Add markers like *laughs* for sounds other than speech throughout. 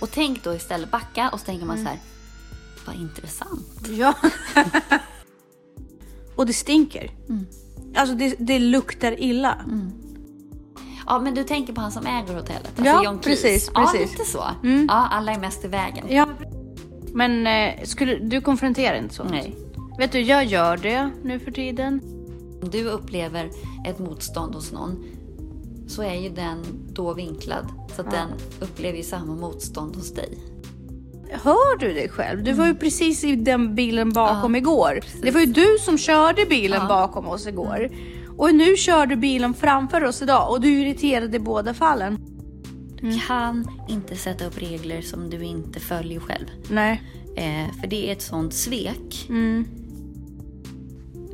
Och tänk då istället backa och så tänker man så här, vad intressant. Ja. *laughs* och det stinker. Alltså det, det luktar illa. Ja, men du tänker på han som äger hotellet? Alltså Ja, John Cleese. precis, Ja, precis. lite så. Ja, alla är mest i vägen. Ja. Men eh, skulle, du konfronterar inte sånt? Nej. Vet du, jag gör det nu för tiden. Om du upplever ett motstånd hos någon så är ju den då vinklad så att den upplever ju samma motstånd hos dig. Hör du dig själv? Du var ju precis i den bilen bakom igår. Det var ju du som körde bilen bakom oss igår. Och nu kör du bilen framför oss idag och du är irriterad i båda fallen. Du kan inte sätta upp regler som du inte följer själv. Nej. Eh, för det är ett sånt svek.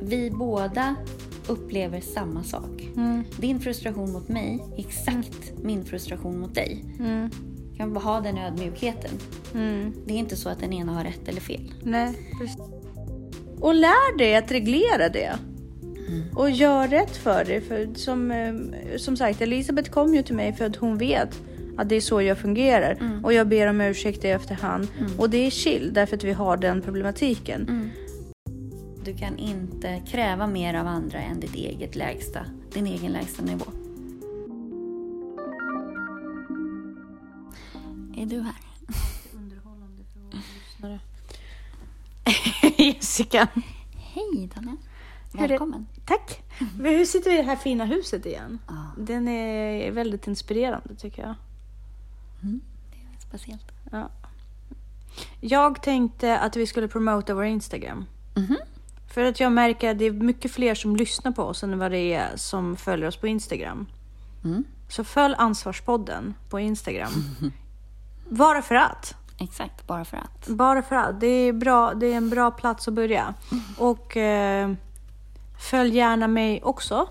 Vi båda upplever samma sak. Din frustration mot mig är exakt min frustration mot dig. Kan bara ha den ödmjukheten. Det är inte så att den ena har rätt eller fel. Nej, precis. Och lär dig att reglera det. Och gör rätt för dig. För som, eh, som sagt, Elisabeth kom ju till mig för att hon vet att det är så jag fungerar. Och jag ber om ursäkt i efterhand. Och det är chill därför att vi har den problematiken. Du kan inte kräva mer av andra än ditt eget lägsta, din egen lägsta nivå. Är du här? *laughs* Jessica. Hej Daniel. Hur Välkommen. Tack. Men Hur sitter vi i det här fina huset igen? Ja. Den är väldigt inspirerande tycker jag. Det är speciellt. Ja. Jag tänkte att vi skulle promota vår Instagram. Mhm. För att jag märker att det är mycket fler som lyssnar på oss än vad det är som följer oss på Instagram. Mm. Så följ Ansvarspodden på Instagram. *laughs* Bara för att. Exakt, bara för att. Bara för att. Det är, bra, det är en bra plats att börja. Och eh, följ gärna mig också.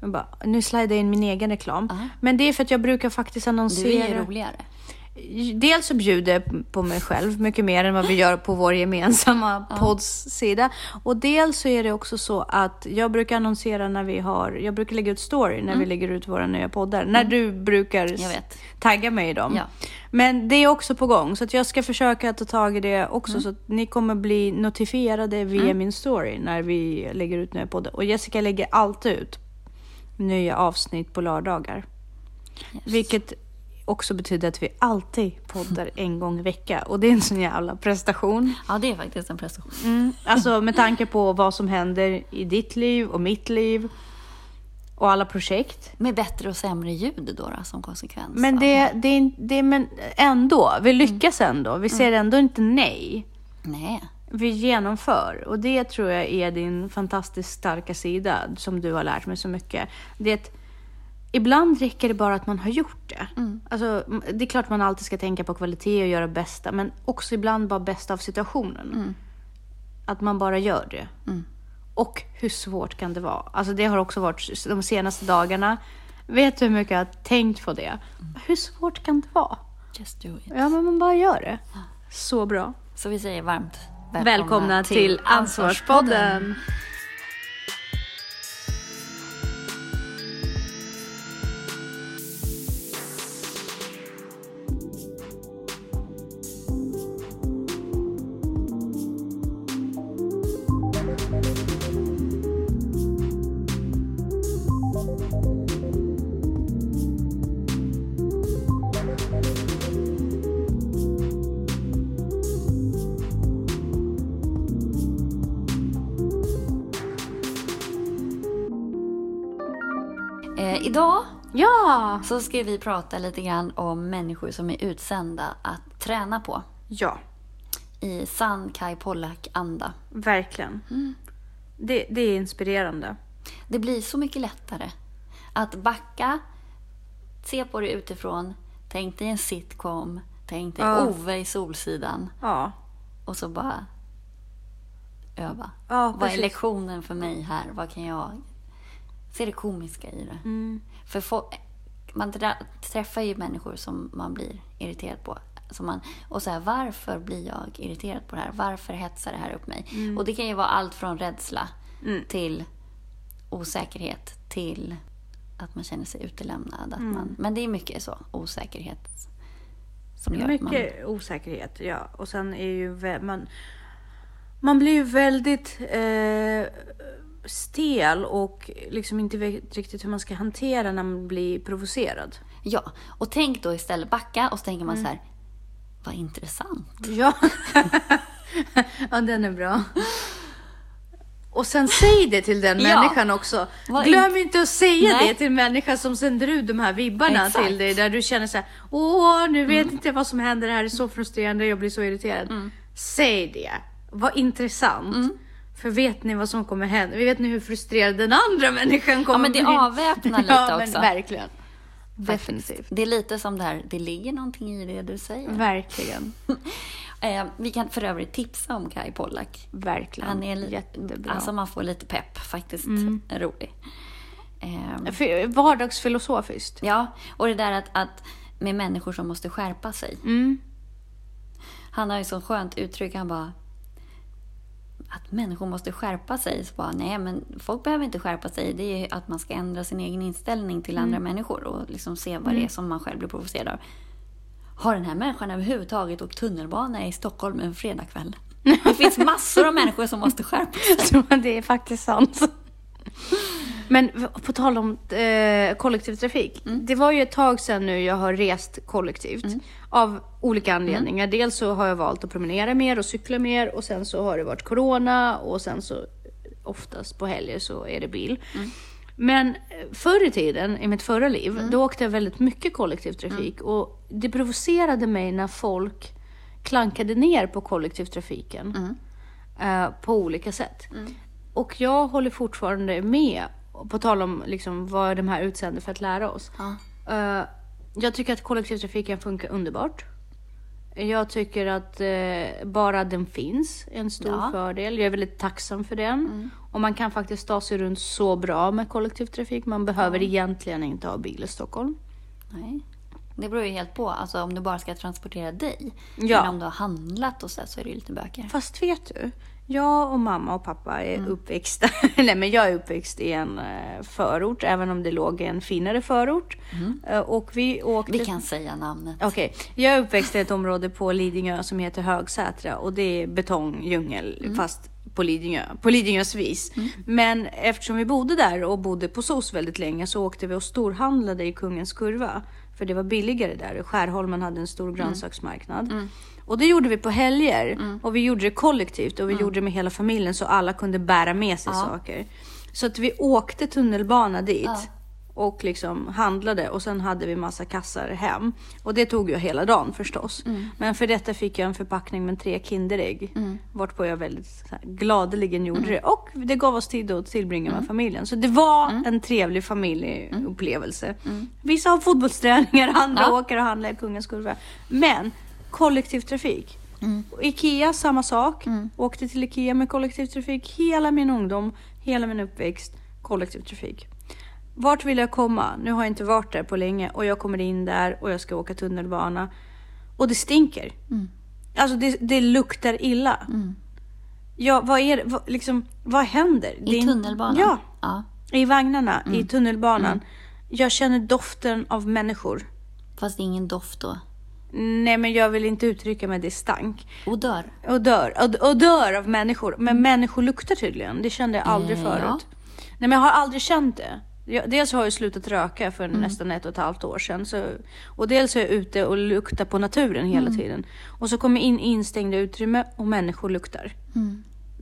Jag bara, nu slidar jag in min egen reklam. Ja. Men det är för att jag brukar faktiskt Du annonsera. är ju roligare. Dels så bjuder jag på mig själv mycket mer än vad vi gör på vår gemensamma *laughs* poddssida. Och dels så är det också så att jag brukar annonsera när vi har, jag brukar lägga ut story när vi lägger ut våra nya poddar. När du brukar tagga mig i dem. Ja. Men det är också på gång så att jag ska försöka ta tag i det också så att ni kommer bli notifierade via min story när vi lägger ut nya poddar. Och Jessica lägger alltid ut nya avsnitt på lördagar. Vilket också betyder att vi alltid poddar *laughs* en gång i vecka. Och det är en sån jävla prestation. Ja, det är faktiskt en prestation. Mm. Alltså med tanke på vad som händer i ditt liv och mitt liv. Och alla projekt. Med bättre och sämre ljud då, då som konsekvens. Men det, det, är- det, men ändå, vi lyckas ändå. Vi säger ändå inte nej. Nej. Vi genomför. Och det tror jag är din fantastiskt starka sida som du har lärt mig så mycket. Det ibland räcker det bara att man har gjort det. Alltså, m- det är klart man alltid ska tänka på kvalitet och göra bästa, men också ibland bara bästa av situationen. Att man bara gör det. Och hur svårt kan det vara? Alltså det har också varit de senaste dagarna. Vet du hur mycket jag har tänkt på det? Hur svårt kan det vara? Just do it. Ja, men man bara gör det. Så bra. Så vi säger varmt välkomna, Välkomna till Ansvarspodden. Eh, Ja! så ska vi prata lite grann om människor som är utsända att träna på. Ja, I sann Kai Pollak-anda. verkligen. Det, det är inspirerande. Det blir så mycket lättare att backa, se på det utifrån, tänk dig en sitcom, tänk dig Ja. Ove i Solsidan Ja. och så bara öva. Ja, Vad är lektionen för mig här? Vad kan jag... Se det komiska i det. Mm. För få- man trä- träffar ju människor som man blir irriterad på. Som man, och så här, varför blir jag irriterad på det här? Varför hetsar det här upp mig? Mm. Och det kan ju vara allt från rädsla till osäkerhet till att man känner sig utelämnad. Att Mm. man, men det är mycket så, osäkerhet som gör att man... Mycket osäkerhet, ja. Och sen är ju man, man blir ju väldigt eh, stel och liksom inte vet riktigt hur man ska hantera när man blir provocerad. Ja, och tänk då istället backa och så tänker Mm. man så här, vad intressant. Ja. *laughs* ja, den är bra. Och sen säg det till den Ja. människan också. Vad Glöm inte att säga Nej. det till människan som sänder ut de här vibbarna Exakt. till dig. Där du känner så här, åh, nu vet inte vad som händer, det här är så frustrerande, jag blir så irriterad. Mm. Säg det. Vad intressant. För vet ni vad som kommer hända? Vi vet ni hur frustrerad den andra människan kommer Ja, men det bli. avväpnar *laughs* lite ja, också. Men verkligen. Definitivt. Det är lite som det här, det ligger någonting i det du säger. Verkligen. *laughs* Eh, vi kan för övrigt tipsa om Kai Pollak. Verkligen. Han är Jättebra. Mm. Alltså man får lite pepp, faktiskt rolig. Eh, Vardagsfilosofiskt. ja, och det där att, att med människor som måste skärpa sig. Mm. Han har ju så skönt uttryck, han bara att människor måste skärpa sig. Så bara, nej, men folk behöver inte skärpa sig. Det är ju att man ska ändra sin egen inställning till andra människor och liksom se vad det är som man själv blir provocerad av. Har den här människan överhuvudtaget åkt tunnelbana i Stockholm en fredagkväll? Det finns massor av människor som måste skärpa sig. *laughs* Det är faktiskt sant. Men på tal om eh, kollektivtrafik. Det var ju ett tag sedan nu jag har rest kollektivt. Av olika anledningar. Dels så har jag valt att promenera mer och cykla mer. Och sen så har det varit corona. Och sen så oftast på helger så är det bil. Men eh, förr i tiden, i mitt förra liv, då åkte jag väldigt mycket kollektivtrafik. Och det provocerade mig när folk klankade ner på kollektivtrafiken. eh, på olika sätt. Och jag håller fortfarande med, på tal om liksom vad de här utsänder för att lära oss. Ja. Eh, jag tycker att kollektivtrafiken funkar underbart. Jag tycker att eh, bara den finns är en stor Ja. fördel. Jag är väldigt tacksam för den. Och man kan faktiskt ta sig runt så bra med kollektivtrafik. Man behöver egentligen inte ha bil i Stockholm. Nej. Det beror ju helt på. Alltså om du bara ska transportera dig. Ja. Men om du har handlat och så, så är det ju lite bökigare. Fast vet du? Jag och mamma och pappa är uppväxta, *laughs* nej men jag är uppväxt i en eh, förort, även om det låg i en finare förort. Eh, Och vi åkte... Vi kan säga namnet. Okej, jag är uppväxt i ett område på Lidingö som heter Högsätra och det är betongdjungel fast på Lidingö, på Lidingös vis. Men eftersom vi bodde där och bodde på SOS väldigt länge så åkte vi och storhandlade i Kungens Kurva. För det var billigare där. Skärholmen hade en stor grönsaksmarknad. Och det gjorde vi på helger. Och vi gjorde det kollektivt och vi gjorde det med hela familjen så alla kunde bära med sig saker. Så att vi åkte tunnelbana dit Ja. och liksom handlade och sen hade vi massa kassar hem. Och det tog ju hela dagen förstås. Men för detta fick jag en förpackning med tre Kinderägg. Varpå jag väldigt här, gladeligen gjorde det. Och det gav oss tid att tillbringa med familjen. Så det var en trevlig familjeupplevelse. Vissa har fotbollsträningar, andra Ja. åker och handlar i Kungens Kurva. Men kollektivtrafik. Och Ikea, samma sak. Åkte till Ikea med kollektivtrafik hela min ungdom, hela min uppväxt. Kollektivtrafik. Vart vill jag komma? Nu har jag inte varit där på länge och jag kommer in där och jag ska åka tunnelbana. Och det stinker. Alltså det, det luktar illa. Ja, vad är? Vad, liksom, vad händer? I in- tunnelbanan? Ja, ja. i vagnarna, i tunnelbanan. Jag känner doften av människor. Fast det är ingen doft då. Nej, men jag vill inte uttrycka mig, det stank. Odör. Och dör, och, och dör av människor. Men människor luktar tydligen. Det kände jag aldrig Eh, förut. ja. Nej, men jag har aldrig känt det. Jag, dels har jag slutat röka för nästan ett och ett halvt år sedan. Så, och dels är jag ute och luktar på naturen hela tiden. Och så kommer jag in i instängda utrymme och människor luktar.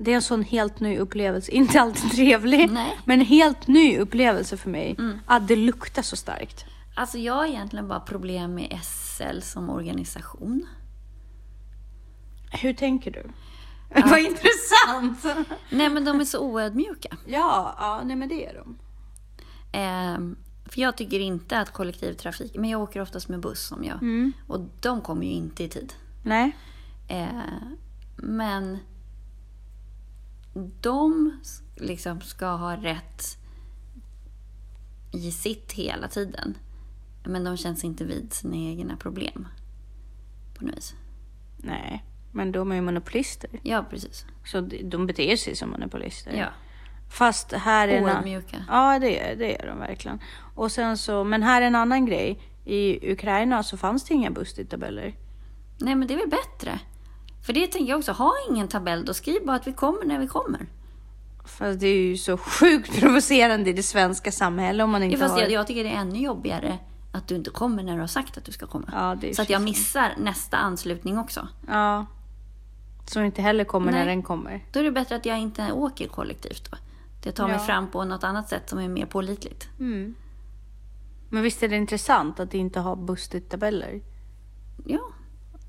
Det är en sån helt ny upplevelse. *laughs* Inte alltid trevlig, Nej. men en helt ny upplevelse för mig. Att det luktar så starkt. Alltså jag har egentligen bara problem med SL som organisation. Hur tänker du? *laughs* Vad intressant! Nej men de är så oödmjuka. Ja, ja, nej men det är de. Ehm, för jag tycker inte att kollektivtrafik, men jag åker oftast med buss som jag. Och de kommer ju inte i tid. Nej. Eh, men de liksom ska ha rätt i sitt hela tiden. Men de känns inte vid sina egna problem. På något vis. Nej, men de är ju monopolister. Ja, precis. Så de- beter sig som monopolister. Ja. Fast här är en... Oödmjuka. Ja, det är, det är de verkligen. Och sen så, men här är en annan grej. I Ukraina så fanns det inga busstidtabeller. Nej, men det är väl bättre. För det tänker jag också, ha ingen tabell då, skriv bara att vi kommer när vi kommer. Fast det är ju så sjukt *laughs* provocerande i det svenska samhället om man inte Ja, fast har... jag, jag tycker det är ännu jobbigare att du inte kommer när du har sagt att du ska komma. Ja, så att jag missar nästa anslutning också. Ja. Som inte heller kommer när Nej. den kommer. Då är det bättre att jag inte åker kollektivt då. Jag tar mig Ja. fram på något annat sätt som är mer pålitligt. Men visst är det intressant att inte ha busstidtabeller? Ja,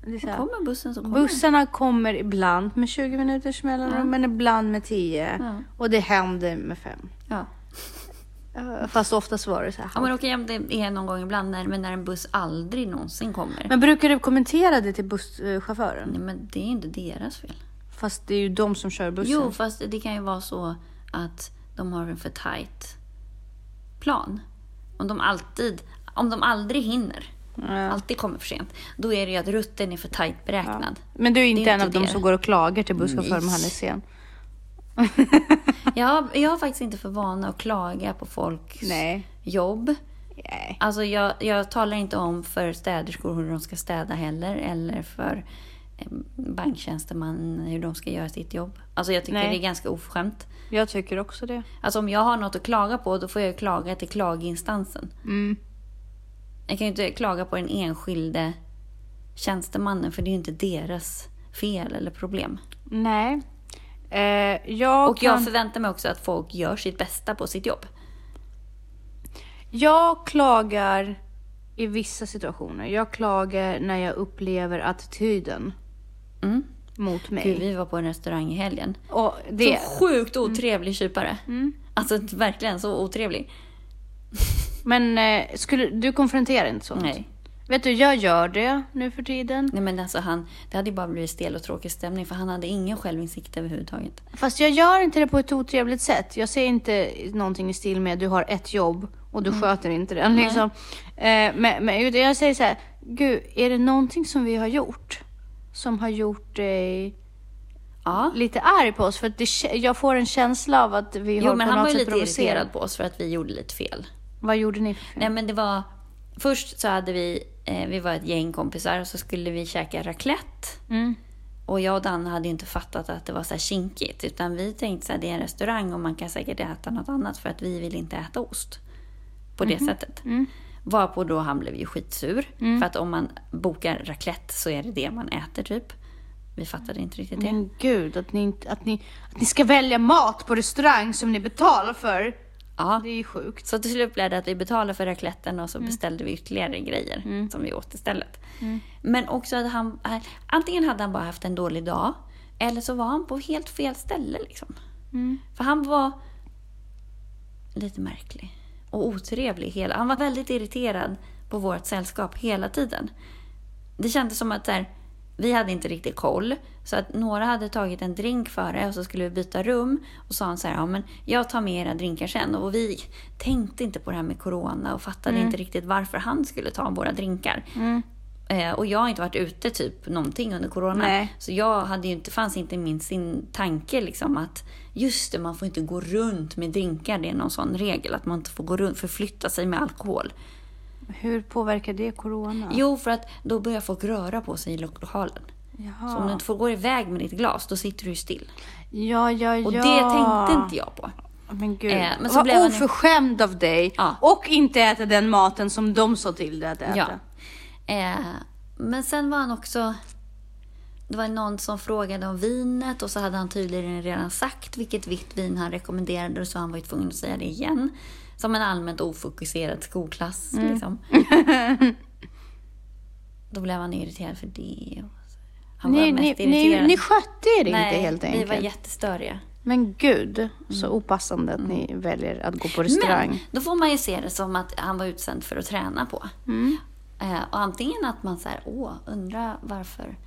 Det är så här, kommer bussen så kommer Bussarna kommer ibland med 20 minuters mellanrum, Ja. men ibland med 10. Ja. Och det händer med 5. den. Ja. Fast oftast var det så här. Ja, men okej, det är någon gång ibland, när, men när en buss aldrig någonsin kommer. Men brukar du kommentera det till busschauffören? Nej, men det är inte deras fel. Fast det är ju de som kör bussen. Jo, fast det kan ju vara så att de har en för tight plan. Om de alltid, om de aldrig hinner, Ja. alltid kommer för sent, då är det ju att rutten är för tight beräknad. Men du är inte är en inte av de som går och klagar till busschauffören om han är sen? *laughs* Jag, jag har faktiskt inte för vana att klaga på folks Nej. jobb. Nej. Alltså jag, jag talar inte om för städerskor hur de ska städa heller, eller för eh, banktjänsteman hur de ska göra sitt jobb. Alltså jag tycker Nej. det är ganska oförskämt. Jag tycker också det. Alltså om jag har något att klaga på, då får jag klaga till klaginstansen. Mm. Jag kan ju inte klaga på den enskilde tjänstemannen, för det är ju inte deras fel eller problem. Nej. Eh, jag, Och jag kan... förväntar mig också att folk gör sitt bästa på sitt jobb. jag klagar i vissa situationer. Jag klagar när jag upplever attityden Mm. mot mig. Gud, vi var på en restaurang i helgen. Och det... Så sjukt otrevlig kypare. Alltså verkligen så otrevlig. Men eh, skulle, du konfronterar inte sånt? Nej. Vet du, jag gör det nu för tiden. Nej men alltså han, det hade ju bara blivit stel och tråkig stämning för han hade ingen självinsikt överhuvudtaget. Fast jag gör inte det på ett otrevligt sätt. Jag säger inte någonting i stil med du har ett jobb och du sköter inte det. Liksom. Eh, men, men jag säger så här, gud, är det någonting som vi har gjort som har gjort dig Ja. lite arg på oss? För att det, jag får en känsla av att vi Jo har men på han något var ju sätt lite provocerat. irriterad på oss för att vi gjorde lite fel. Vad gjorde ni för fel? Nej men det var, först så hade vi, eh, vi var ett gäng kompisar och så skulle vi käka raclette. Mm. Och jag och Danne hade ju inte fattat att det var så här kinkigt. Utan vi tänkte så här, det är en restaurang och man kan säkert äta något annat för att vi vill inte äta ost. På det sättet. Varpå då han blev ju skitsur. För att om man bokar raclette så är det det man äter typ. Vi fattade inte riktigt det. Men gud, att ni, att, ni, att ni ska välja mat på restaurang som ni betalar för. Ja. Det är ju sjukt. Så till slut blev det att vi betalade för racletten och så beställde vi ytterligare grejer som vi åt istället. Men också att han, eh, antingen hade han bara haft en dålig dag eller så var han på helt fel ställe liksom. För han var lite märklig och otrevlig. Hela, han var väldigt irriterad på vårt sällskap hela tiden. Det kändes som att så här, vi hade inte riktigt koll. Så att några hade tagit en drink före och så skulle vi byta rum. Och sa han så här, ja men jag tar med era drinkar sen. Och vi tänkte inte på det här med corona och fattade inte riktigt varför han skulle ta våra drinkar. Eh, och jag har inte varit ute typ någonting under corona. Nej. Så jag hade ju inte, fanns inte min sin tanke liksom att just det, man får inte gå runt med drinkar. Det är någon sån regel att man inte får gå runt, förflytta sig med alkohol. Hur påverkar det corona? Jo, för att då börjar folk röra på sig i lo- lokalen. Jaha. Så om du inte får gå iväg med ditt glas, då sitter du ju still. Ja, ja, ja. Och det tänkte inte jag på. Men gud, Eh, men så vad blev han oförskämd av dig. Ja. Och inte äta den maten som de sa till dig att äta. Ja. Eh, men sen var han också... Det var någon som frågade om vinet och så hade han tydligen redan sagt vilket vitt vin han rekommenderade så han var ju tvungen att säga det igen. Som en allmänt ofokuserad skolklass. Mm. Liksom. *laughs* Då blev han irriterad för det. så. Han Ni, ni, ni, ni skötte er Nej, inte helt enkelt. vi var jättestöriga. Men gud, så opassande att ni väljer att gå på restaurang. Men då får man ju se det som att han var utsänd för att träna på. Mm. Eh, och antingen att man säger, åh, undrar varför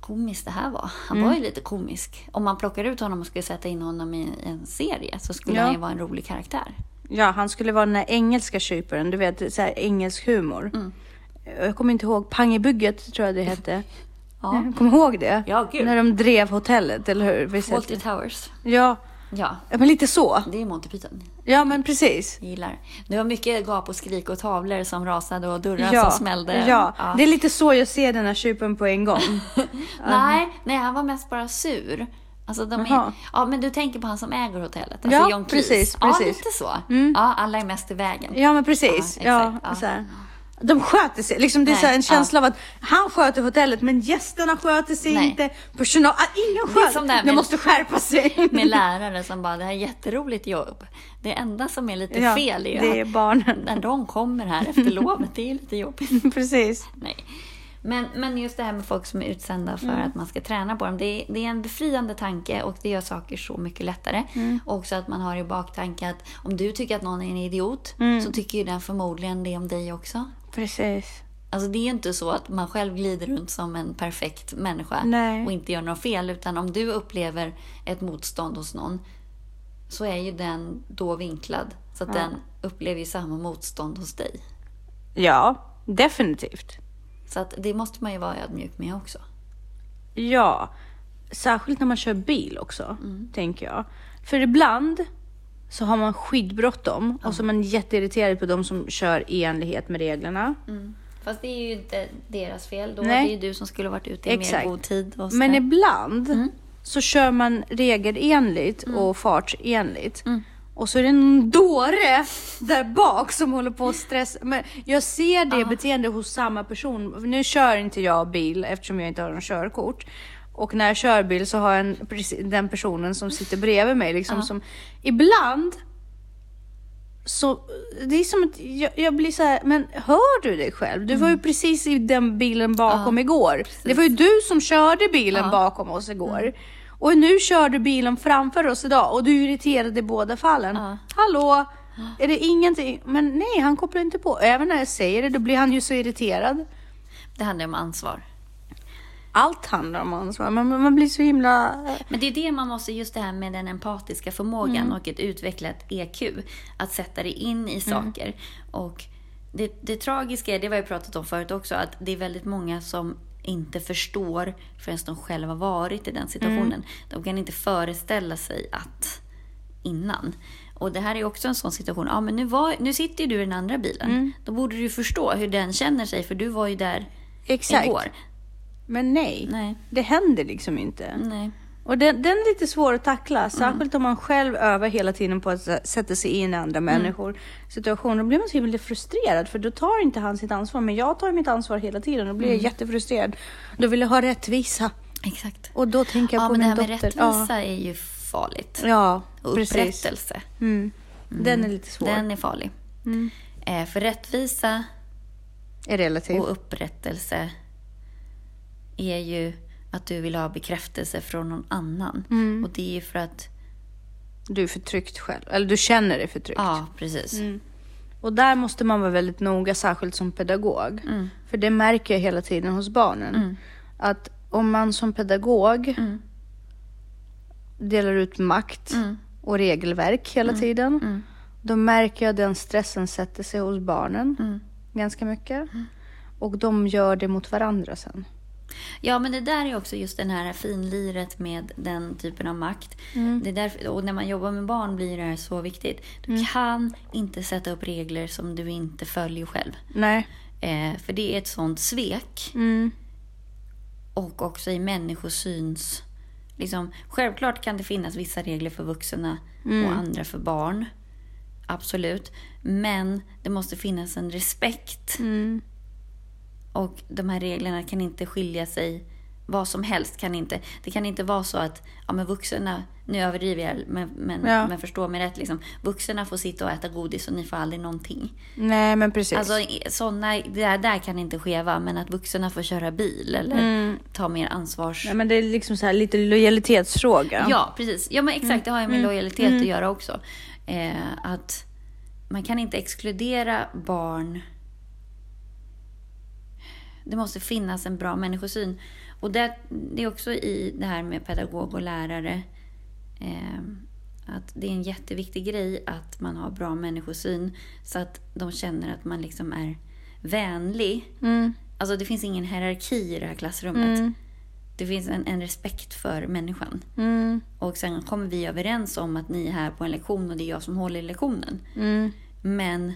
komiskt det här var. Han Mm. var ju lite komisk. Om man plockar ut honom och skulle sätta in honom i en serie så skulle Ja. han ju vara en rolig karaktär. Ja, han skulle vara den där engelska kyparen, du vet, så här engelsk humor. Mm. Jag kommer inte ihåg, Pangebygget tror jag det hette. *laughs* Ja. Kommer ihåg det? Ja, gud. När de drev hotellet, eller hur? Visst Fawlty hette- Towers. Ja, Ja, Men lite så. det är Monty Python. Ja, men precis. Jag gillar. Det var mycket gap och skrik och tavlor som rasade och dörrar Ja, som smällde. ja. Ja. det är lite så jag ser den här tjupen på en gång. *laughs* Nej, nej, han var mest bara sur. Alltså de är, ja, men du tänker på han som äger hotellet, alltså Ja, John Cleese. precis, Ja, precis. lite så. Ja, alla är mest i vägen. Ja, men precis. Ja, Ja, exakt, ja. De sköter sig. Liksom det är Nej, en ja. känsla av att han sköter hotellet men gästerna sköter sig Nej. inte. Personal, ah, ingen sköter här De måste skärpa sig. Med lärare som bara, det här är jätteroligt jobb. Det enda som är lite Ja, fel är ju det är barnen. när de kommer här efter lovet, det är lite jobbigt. *laughs* precis. Nej. Men, men just det här med folk som är utsända för Mm. att man ska träna på dem. Det är, det är en befriande tanke och det gör saker så mycket lättare. Mm. Och också att man har i baktanke att om du tycker att någon är en idiot Mm. så tycker ju den förmodligen det om dig också. Precis. Alltså det är ju inte så att man själv glider runt som en perfekt människa Nej. och inte gör något fel. Utan om du upplever ett motstånd hos någon så är ju den då vinklad. Så att den upplever ju samma motstånd hos dig. Ja, definitivt. Så att det måste man ju vara ödmjuk med också. Ja, särskilt när man kör bil också, Mm. tänker jag. För ibland så har man skitbråttom och så är man jätteirriterad på de som kör i enlighet med reglerna. Fast det är ju inte deras fel. Då Nej. det är ju du som skulle varit ute i Exakt. mer god tid. Men ibland så kör man regelenligt och fartsenligt. Mm. Och så är det en dåre där bak som håller på att stressa. Men jag ser det beteende hos samma person. Nu kör inte jag bil eftersom jag inte har någon körkort. Och när jag kör bil så har jag en, precis- den personen som sitter bredvid mig liksom som ibland så det är som att jag, jag blir så här, men hör du dig själv? Du var ju precis i den bilen bakom igår. Det var ju du som körde bilen bakom oss igår. Och nu kör du bilen framför oss idag och du är irriterad i båda fallen. Ja. Hallå? Är det ingenting? Men nej, han kopplar inte på. Även när jag säger det, då blir han ju så irriterad. Det handlar om ansvar. Allt handlar om ansvar, men man blir så himla... Men det är det man måste, just det här med den empatiska förmågan och ett utvecklat EQ. Att sätta det in i saker. Och det, det tragiska är, det har jag pratat om förut också, att det är väldigt många som inte förstår förrän de själva varit i den situationen. De kan inte föreställa sig att innan. Och det här är också en sån situation. Ja, men nu, var, nu sitter ju du i den andra bilen. Då borde du förstå hur den känner sig, för du var ju där Exakt. igår. Men nej, Nej. det händer liksom inte. Nej. Och den, den är lite svår att tackla, särskilt om man själv övar hela tiden på att sä- sätta sig in i andra människor situationer. Då blir man så himla frustrerad för då tar inte han sitt ansvar. Men jag tar mitt ansvar hela tiden och blir jag jättefrustrerad. Då vill jag ha rättvisa. Exakt. Och då tänker jag Ja, på men det min här med dotter. rättvisa är ju farligt. Ja, ja Och upprättelse. Mm. Den är lite svår. Den är farlig. Mm. Eh, för rättvisa Är relativ. och upprättelse är ju att du vill ha bekräftelse från någon annan. Mm. Och det är ju för att... Du är förtryckt själv. Eller du känner dig förtryckt. Ja, precis. Mm. Och där måste man vara väldigt noga, särskilt som pedagog. Mm. För det märker jag hela tiden hos barnen. Att om man som pedagog Mm. delar ut makt Mm. och regelverk hela tiden. Då märker jag den stressen sätter sig hos barnen Mm. ganska mycket. Och de gör det mot varandra sen. Ja, men det där är också just den här finliret med den typen av makt. Mm. Det är därför, och när man jobbar med barn blir det här så viktigt. Du Mm. kan inte sätta upp regler som du inte följer själv. Nej. Eh, för det är ett sånt svek. Mm. Och också i människosyns... Liksom, självklart kan det finnas vissa regler för vuxna och andra för barn. Absolut. Men det måste finnas en respekt. Mm. Och de här reglerna kan inte skilja sig vad som helst. Kan inte, det kan inte vara så att ja, men vuxna, nu överdriver jag, men, men, Ja. men förstå mig rätt. Liksom, vuxna får sitta och äta godis och ni får aldrig någonting. Nej, men precis. Alltså, såna, det där, där kan inte skeva, men att vuxna får köra bil eller Mm. ta mer ansvars... Nej, men det är liksom så här lite lojalitetsfråga. Ja, precis. Ja, men exakt. Det har ju med lojalitet Mm. att göra också. Eh, att man kan inte exkludera barn. Det måste finnas en bra människosyn. Och det, det är också i det här med pedagog och lärare. Eh, att det är en jätteviktig grej att man har bra människosyn. Så att de känner att man liksom är vänlig. Mm. Alltså det finns ingen hierarki i det här klassrummet. Mm. det finns en, en respekt för människan. Mm. Och sen kommer vi överens om att ni är här på en lektion och det är jag som håller lektionen. Mm. Men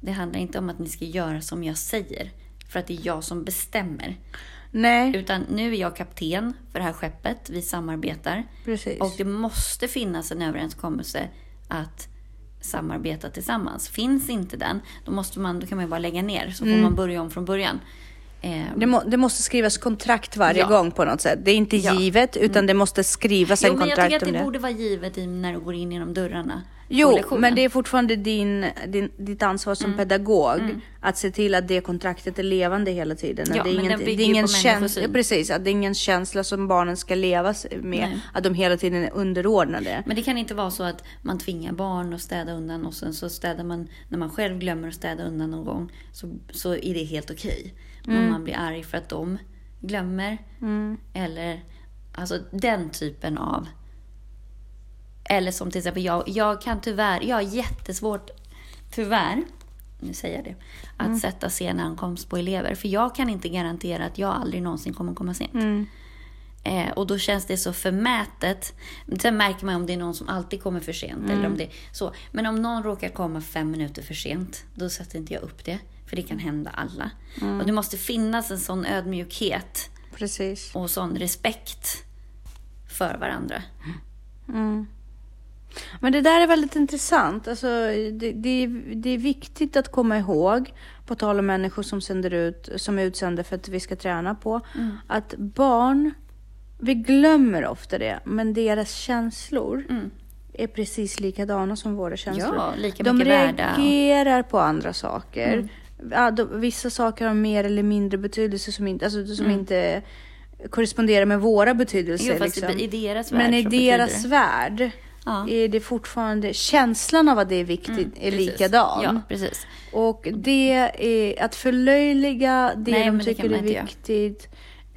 det handlar inte om att ni ska göra som jag säger. För att det är jag som bestämmer. Nej, Utan nu är jag kapten för det här skeppet. Vi samarbetar. precis. Och det måste finnas en överenskommelse att samarbeta tillsammans. Finns inte den, då, måste man, då kan man ju bara lägga ner. Så får Mm. man börja om från början. Eh, Det, må, det måste skrivas kontrakt varje Ja. gång på något sätt. Det är inte Ja. givet, utan det måste skrivas jo, en men jag kontrakt tycker att det det. borde vara givet när du går in genom dörrarna. Jo, men det är fortfarande din, din, ditt ansvar som Mm. pedagog att se till att det kontraktet är levande hela tiden. Ja, det är men ingen, det är ingen känsla, precis, att det är ingen känsla som barnen ska leva med. Nej. Att de hela tiden är underordnade. Men det kan inte vara så att man tvingar barn att städa undan och sen så städar man, när man själv glömmer att städa undan någon gång, så, så är det helt okej. Mm. Men man blir arg för att de glömmer. Eller alltså den typen av... Eller som till exempel jag, jag kan tyvärr, jag har jättesvårt, tyvärr, nu säger jag det, att Mm. sätta sen ankomst på elever. För jag kan inte garantera att jag aldrig någonsin kommer komma sent. Mm. Eh, och då känns det så förmätet. Sen märker man om det är någon som alltid kommer för sent. Mm. Eller om det, så. Men om någon råkar komma fem minuter för sent, då sätter inte jag upp det. För det kan hända alla. Mm. Och det måste finnas en sån ödmjukhet Precis. och sån respekt för varandra. Men det där är väldigt intressant. Alltså, det, det, är- det är viktigt att komma ihåg, på tal om människor som, sänder ut, som är utsända för att vi ska träna på, Mm. att barn, vi glömmer ofta det, men deras känslor är precis likadana som våra känslor. Mm. Ja, lika De mycket värda. reagerar på andra saker. Mm. Ja, de, vissa saker har mer eller mindre betydelse som inte, alltså, som Mm. inte korresponderar med våra betydelser. Jo, liksom. i deras värld Men i deras det- värld Ja. är det fortfarande känslan av att det är viktigt är Precis. likadan. Ja, precis. Och det är att förlöjliga det Nej, de det tycker man är inte göra.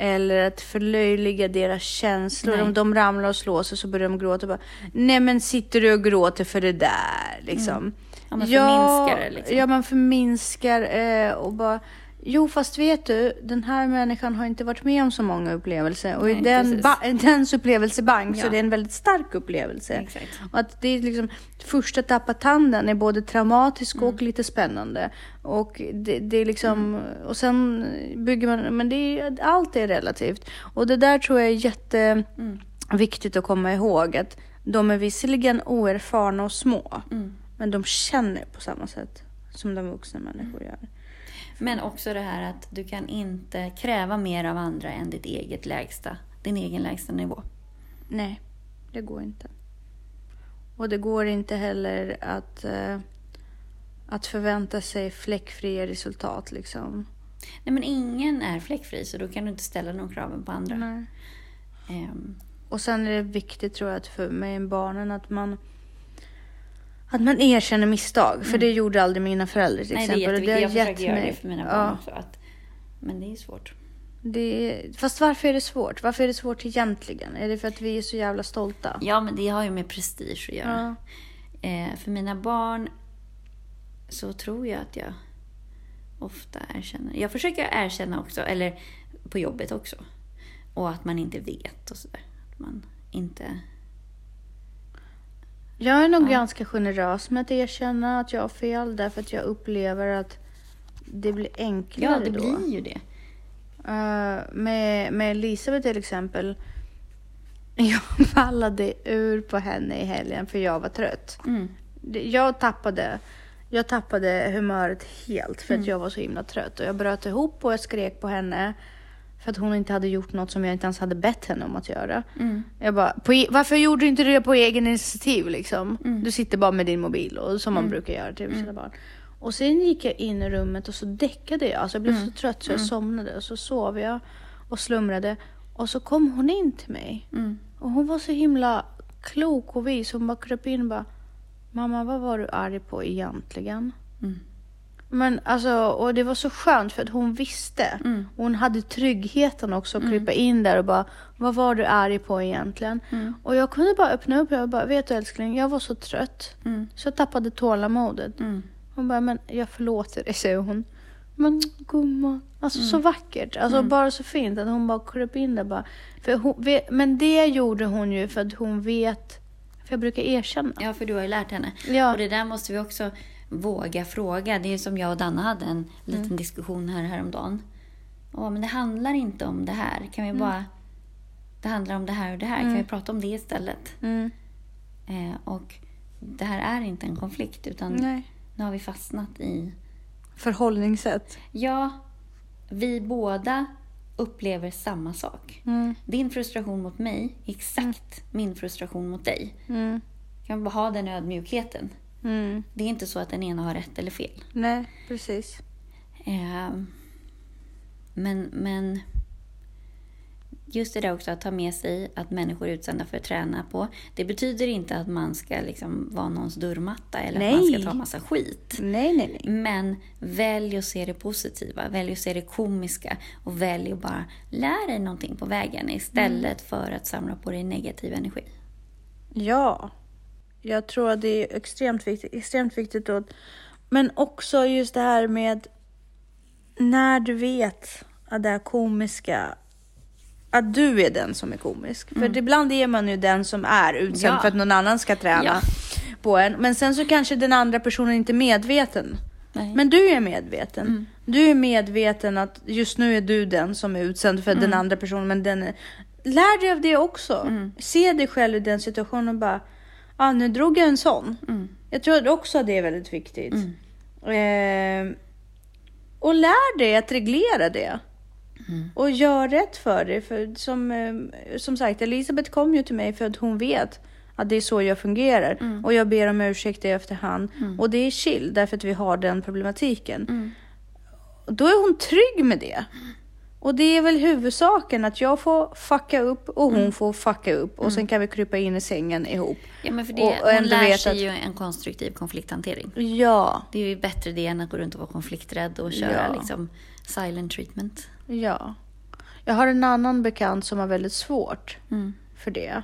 Eller att förlöjliga deras känslor. Nej. Om de ramlar och slår sig så börjar de gråta. Bara, Nej men sitter du och gråter för det där? Liksom. Ja, man förminskar det, liksom. Ja, man förminskar eh, och bara... Jo, fast vet du, den här människan har inte varit med om så många upplevelser. Och i Nej, den, precis. ba- dens upplevelsebank så Ja. är det en väldigt stark upplevelse. Exakt. Och att det är liksom, första tappa tanden är både traumatisk Mm. och lite spännande. Och det, det är liksom, Mm. och sen bygger man, men det är, allt är relativt. Och det där tror jag är jätteviktigt Mm. att komma ihåg. Att de är visserligen oerfarna och små, Mm. men de känner på samma sätt som de vuxna människor gör. Men också det här att du kan inte kräva mer av andra än ditt eget lägsta, din egen lägsta nivå. Nej, det går inte. Och det går inte heller att, eh, att förvänta sig fläckfria resultat liksom. Nej, men ingen är fläckfri, så då kan du inte ställa de kraven på andra. Ehm, Och sen är det viktigt tror jag för med barnen att man att man erkänner misstag. För det gjorde aldrig mina föräldrar till Mm. nej, det är exempel. Jätteviktigt. Jag försöker gett göra mig- det för mina Ja. barn också. Att, men det är svårt. Det är, fast varför är det svårt? Varför är det svårt egentligen? Är det för att vi är så jävla stolta? Ja, men det har ju med prestige att göra. Ja. Eh, för mina barn så tror jag att jag ofta erkänner. Jag försöker erkänna också, eller på jobbet också. Och att man inte vet och sådär. Att man inte... Jag är nog ganska generös med att erkänna att jag har fel. Därför att jag upplever att det blir enklare Ja, det då. blir ju det. Eh, med, med Elisabeth till exempel. *laughs* Jag fallade ur på henne i helgen för jag var trött. Mm. Jag tappade, jag tappade humöret helt för att Mm. jag var så himla trött. Och jag bröt ihop och jag skrek på henne. För att hon inte hade gjort något som jag inte ens hade bett henne om att göra. Mm. Jag bara, på, e- varför gjorde du inte det på egen initiativ liksom? Du sitter bara med din mobil och som man brukar göra till sina barn. Och sen gick jag in i rummet och så däckade jag. Alltså jag blev så trött så jag somnade. Och så sov jag och slumrade. Och så kom hon in till mig. Mm. Och hon var så himla klok och vis. Hon bara kröp in och bara, mamma vad var du arg på egentligen? Mm. Men alltså, och det var så skönt för att hon visste. Mm. Hon hade tryggheten också att krypa in där och bara, vad var du arg på egentligen? Mm. Och jag kunde bara öppna upp och bara, vet du älskling, jag var så trött. Mm. Så jag tappade tålamodet. Mm. Hon bara, men jag förlåter dig, säger hon. Men gumman. Alltså så vackert. Alltså bara så fint att hon bara kröp in där bara. För hon, men det gjorde hon ju för att hon vet. För jag brukar erkänna. Ja, för du har ju lärt henne. Ja. Och det där måste vi också våga fråga. Det är som jag och Danna hade en liten Mm. diskussion här häromdagen. Åh, men det handlar inte om det här. Kan Mm. vi bara... Det handlar om det här och det här. Kan vi prata om det istället? Mm. Eh, och det här är inte en konflikt, utan Nej. nu har vi fastnat i... Förhållningssätt. Ja, vi båda upplever samma sak. Mm. Din frustration mot mig är exakt min frustration mot dig. Mm. Kan vi bara ha den ödmjukheten? Mm. Det är inte så att den ena har rätt eller fel. Nej, precis. Eh, men, men just det där också att ta med sig att människor är utsända för att träna på. Det betyder inte att man ska liksom vara någons dörrmatta eller att man Nej. ska ta massa skit. Nej, nej, nej. Men välj att se det positiva, välj att se det komiska och välj att bara lära dig någonting på vägen istället för att samla på dig negativ energi. Ja. Jag tror att det är extremt viktigt. Extremt viktigt att, men också just det här med när du vet att det här komiska att du är den som är komisk. För ibland är man ju den som är utsänd Ja. för att någon annan ska träna Ja. på en. Men sen så kanske den andra personen inte är medveten. Nej. Men du är medveten. Du är medveten att just nu är du den som är utsänd för den andra personen. Men den är... Lär dig av det också. Se dig själv i den situationen och bara, ah, nu drog jag en sån. Jag tror också att det är väldigt viktigt. Eh, och lär dig att reglera det. Och gör rätt för dig. För som, eh, som sagt, Elisabeth kom ju till mig för att hon vet att det är så jag fungerar. Och jag ber om ursäkt i efterhand. Och det är chill därför att vi har den problematiken. Och då är hon trygg med det. Och det är väl huvudsaken att jag får fucka upp och hon får fucka upp. Och sen kan vi krypa in i sängen ihop. Ja, men för det, Och- och hon lär sig att- ju en konstruktiv konflikthantering. Ja, Det är ju bättre det än att gå runt och vara konflikträdd och köra Ja. liksom silent treatment. ja. Jag har en annan bekant som har väldigt svårt Mm. för det.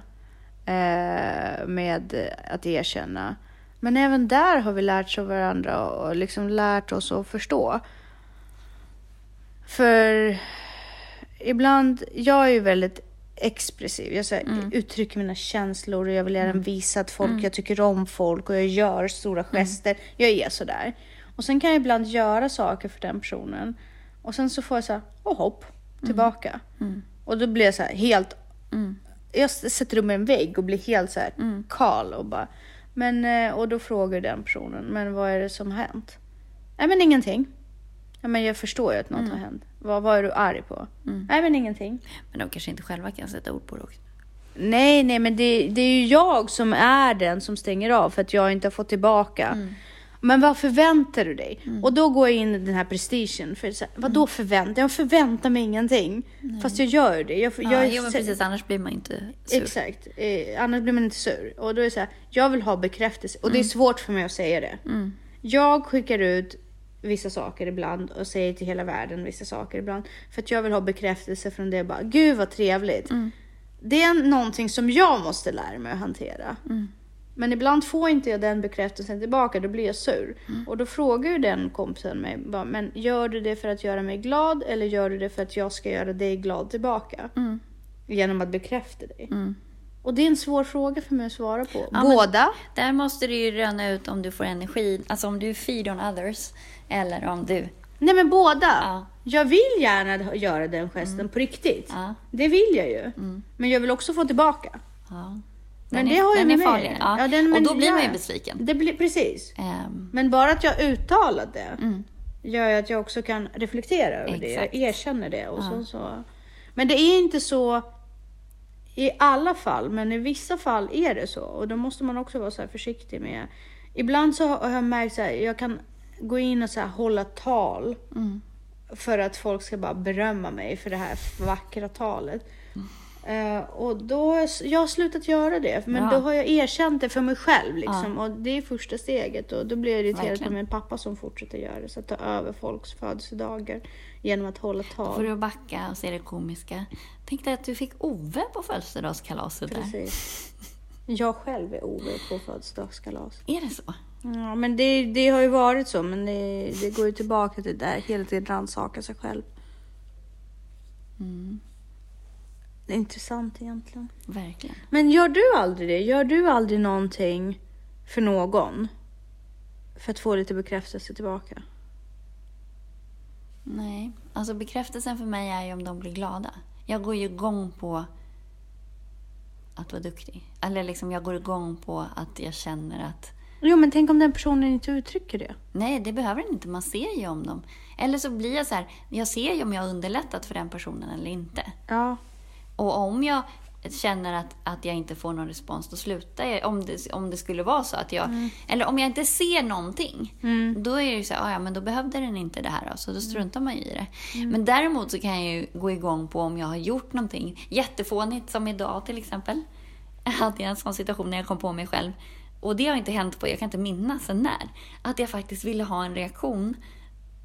Eh, med att erkänna. Men även där har vi lärt oss av varandra och liksom lärt oss att förstå. För ibland, jag är ju väldigt expressiv. Jag så här, uttrycker mina känslor och jag vill gärna visa att folk, jag tycker om folk och jag gör stora gester. Jag är sådär. Och sen kan jag ibland göra saker för den personen. Och sen så får jag så här, oh, hopp, tillbaka. Och då blir jag så här helt jag sätter upp en vägg och blir helt så här kal och bara. Men, eh, och då frågar den personen, men vad är det som har hänt? Nej men ingenting. Ja, men jag förstår ju att något har hänt. Vad, vad är du arg på? Nej men ingenting. Men de kanske inte själva kan sätta ord på det också. Nej, nej, men det, det är ju jag som är den som stänger av för att jag inte har fått tillbaka. Men vad förväntar du dig? Och då går jag in i den här prestigen. För så här, vad då förväntar Jag förväntar mig ingenting. Fast jag gör det. Jag, Ja, jag, jo, men precis, annars blir man inte sur. Exakt. Eh, annars blir man inte sur. Och då är det så här, jag vill ha bekräftelse. Och det är Mm. svårt för mig att säga det. Jag skickar ut vissa saker ibland och säger till hela världen vissa saker ibland. För att jag vill ha bekräftelse från det. Bara, Gud vad trevligt. Mm. Det är någonting som jag måste lära mig att hantera. Mm. Men ibland får inte jag den bekräftelsen tillbaka, då blir jag sur. Mm. Och då frågar ju den kompisen mig, bara, men gör du det för att göra mig glad eller gör du det för att jag ska göra dig glad tillbaka? Mm. Genom att bekräfta dig. Och det är en svår fråga för mig att svara på. men- Båda? Där måste du ju röna ut om du får energi, alltså om du feed on others eller om du... Nej men båda. Ja. Jag vill gärna göra den gesten på riktigt. Ja. Det vill jag ju. Men jag vill också få tillbaka. Ja. Men Den det är, har den med mig. farlig. Ja. Ja, den- och men då blir man ju besviken. Det blir, precis. Ehm, Men bara att jag uttalat det gör ju att jag också kan reflektera över det. Exakt. Jag erkänner det. Och så, så. Men det är inte så i alla fall, men i vissa fall är det så. Och då måste man också vara så försiktig med. Ibland så har jag märkt att jag kan gå in och så här hålla tal. För att folk ska bara berömma mig för det här vackra talet. Eh, och då har jag, har slutat göra det. Men Bra. då har jag erkänt det för mig själv. Liksom, Och det är första steget. Och då blir jag irriterad Verkligen. på min pappa som fortsätter göra det. Så att ta över folks födelsedagar genom att hålla får tal. du backa och se det komiska. Tänk dig att du fick Ove på födelsedagskalaset där. Precis. Jag själv är Ove på födelsedagskalas. Är det så? Ja, men det, det har ju varit så, men det, det går ju tillbaka till det där hela tiden rannsaka sig själv. Mm. Det är intressant egentligen. Verkligen. Men gör du aldrig det? Gör du aldrig någonting för någon? För att få lite bekräftelse tillbaka? Nej, alltså bekräftelsen för mig är ju om de blir glada. Jag går ju igång på att vara duktig. Eller liksom jag går igång på att jag känner att Jo, men tänk om den personen inte uttrycker det? Nej, det behöver den inte. Man ser ju om dem. Eller så blir jag så här, jag ser ju om jag har underlättat för den personen eller inte. Ja. Och om jag känner att, att jag inte får någon respons, då slutar jag. Om det, om det skulle vara så att jag... Mm. Eller om jag inte ser någonting, då är det ju så här, "Ah, ja men då behövde den inte det här. Så då struntar man ju i det. Mm. Men däremot så kan jag ju gå igång på om jag har gjort någonting jättefånigt, som idag till exempel. Jag hade en sån situation när jag kom på mig själv. Och det har inte hänt på, jag kan inte minnas sen när. Att jag faktiskt ville ha en reaktion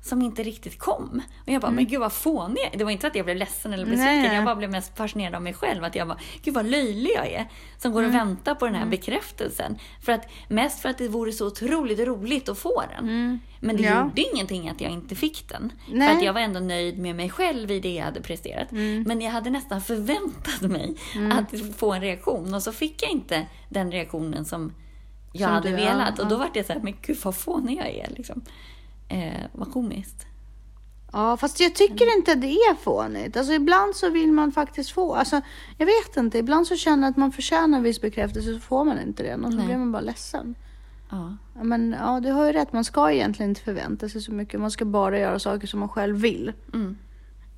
som inte riktigt kom. Och jag bara, men gud vad fånig. Det var inte att jag blev ledsen eller besviken. Mm. Nej. Jag bara blev mest fascinerad av mig själv. Att jag bara, gud vad löjlig jag är. Som går och Mm. väntar på den här bekräftelsen. För att, mest för att det vore så otroligt roligt att få den. Men det Mm. Ja. gjorde ingenting att jag inte fick den. Nej. För att jag var ändå nöjd med mig själv i det jag hade presterat. Mm. Men jag hade nästan förväntat mig att få en reaktion. Och så fick jag inte den reaktionen som jag Som hade du- velat. ja, och då var det så här, men gud vad fånig jag är. Liksom. Eh, vad komiskt. Ja, fast jag tycker inte att det är fånigt. Alltså ibland så vill man faktiskt få, alltså jag vet inte, ibland så känner jag att man förtjänar viss bekräftelse så får man inte det och så Nej. blir man bara ledsen. Ja, Men ja, du har ju rätt, man ska egentligen inte förvänta sig så mycket. Man ska bara göra saker som man själv vill. Mm.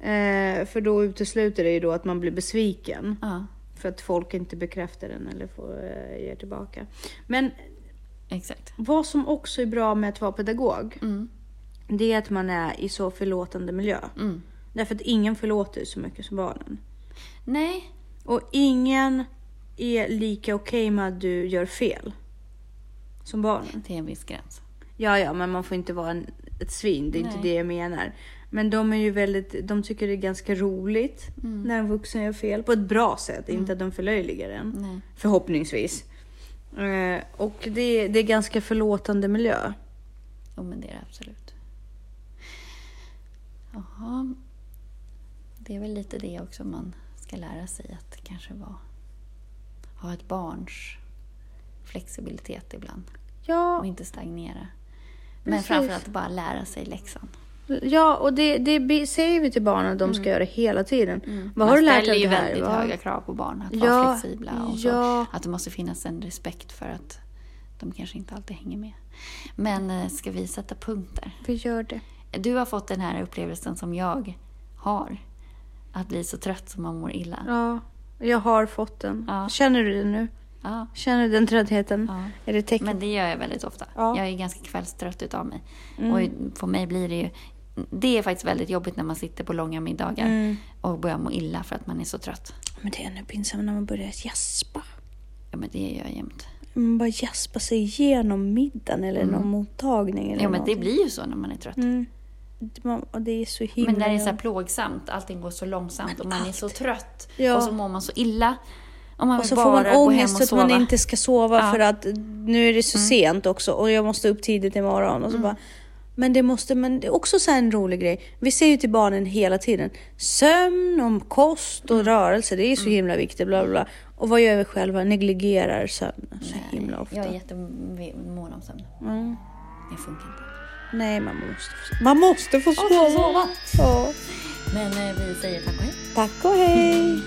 Eh, för då utesluter det ju då att man blir besviken. ja, För att folk inte bekräftar den eller får eh, ger tillbaka. Men exakt. vad som också är bra med att vara pedagog, Mm. det är att man är i så förlåtande miljö. Mm. Därför att ingen förlåter så mycket som barnen. Nej, Och ingen är lika okej med att du gör fel. Som barnen. till en viss gräns. Ja, ja, men man får inte vara en, ett svin. Det är inte Nej. det jag menar. Men de är ju väldigt, de tycker det är ganska roligt Mm. när en vuxen gör fel. På ett bra sätt, inte att de förlöjligar en. Nej. Förhoppningsvis. Eh, och det, det är ganska förlåtande miljö. Jo, men det är det absolut. Jaha. Det är väl lite det också man ska lära sig att kanske vara, ha ett barns flexibilitet ibland och Ja, inte stagnera. Men Precis. framförallt bara lära sig läxan. Ja och det, det säger vi till barnen att de ska göra hela tiden. Vad Mm. Man har du lärt dig ställer av ju det här? väldigt Vad- höga krav på barn att Ja, vara flexibla och så. ja. Att det måste finnas en respekt för att de kanske inte alltid hänger med. Men eh, ska vi sätta punkt där? Vi gör det. Du har fått den här upplevelsen som jag har. Att bli så trött som man mår illa. Ja, jag har fått den. Ja. Känner du det nu? Ja, Känner du den tröttheten? ja. Är det tecken? Men det gör jag väldigt ofta. Ja. Mm. Jag är ganska kvällstrött utav mig. Och för mig blir det ju... Det är faktiskt väldigt jobbigt när man sitter på långa middagar Mm. och börjar må illa för att man är så trött. Men det är ännu pinsamt när man börjar gäspa. Ja, men det gör jag jämt. Man bara gäspar sig igenom middagen eller någon mottagning. Eller Ja, men det någonting. blir ju så när man är trött. Mm. Det- man- Och det är så himla... Men när det är så här plågsamt, allting går så långsamt och man är så trött Ja. och så mår man så illa. Och man Och så får man ångest att man inte ska sova Ja. Mm. för att nu är det så sent också och jag måste upp tidigt imorgon. Och så bara, men det måste, men det är också så en rolig grej. Vi säger ju till barnen hela tiden, sömn, om kost Mm. och rörelse, det är så himla viktigt. Bla, bla, bla. Och vad gör vi själva? Negligerar sömnen så himla ofta. Jag är jättemån om sömn. Mm. Det funkar inte. Nej, man måste få, man måste få få sova. sova. Ja. Men eh, vi säger tack och hej. Tack och hej!